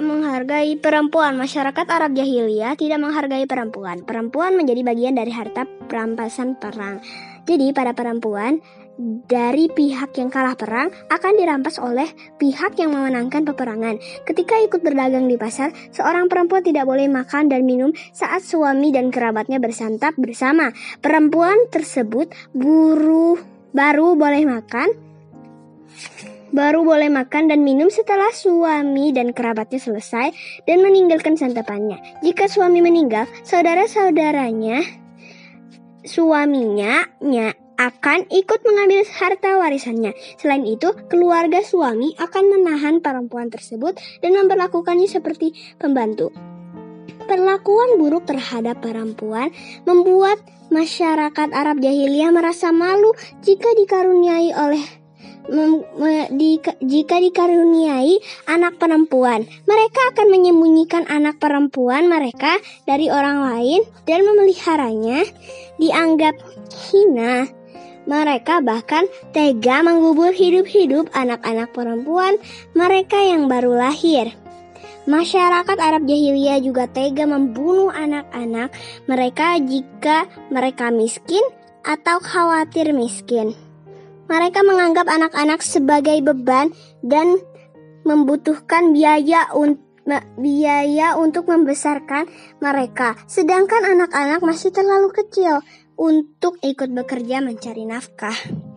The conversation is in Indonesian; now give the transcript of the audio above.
menghargai perempuan. Masyarakat Arab jahiliyah tidak menghargai perempuan. Perempuan menjadi bagian dari harta perampasan perang. Jadi para perempuan dari pihak yang kalah perang akan dirampas oleh pihak yang memenangkan peperangan. Ketika ikut berdagang di pasar, seorang perempuan tidak boleh makan dan minum saat suami dan kerabatnya bersantap bersama. Perempuan tersebut buruh baru boleh makan baru boleh makan dan minum setelah suami dan kerabatnya selesai dan meninggalkan santapannya. Jika suami meninggal, saudara-saudaranya suaminya nya akan ikut mengambil harta warisannya. Selain itu, keluarga suami akan menahan perempuan tersebut dan memperlakukannya seperti pembantu. Perlakuan buruk terhadap perempuan membuat masyarakat Arab jahiliyah merasa malu jika dikaruniai oleh di, jika dikaruniai anak perempuan. Mereka akan menyembunyikan anak perempuan mereka dari orang lain dan memeliharanya dianggap hina. Mereka bahkan tega mengubur hidup-hidup anak-anak perempuan mereka yang baru lahir. Masyarakat Arab jahiliyah juga tega membunuh anak-anak mereka jika mereka miskin atau khawatir miskin. Mereka menganggap anak-anak sebagai beban dan membutuhkan biaya untuk biaya untuk membesarkan mereka, sedangkan anak-anak masih terlalu kecil untuk ikut bekerja mencari nafkah.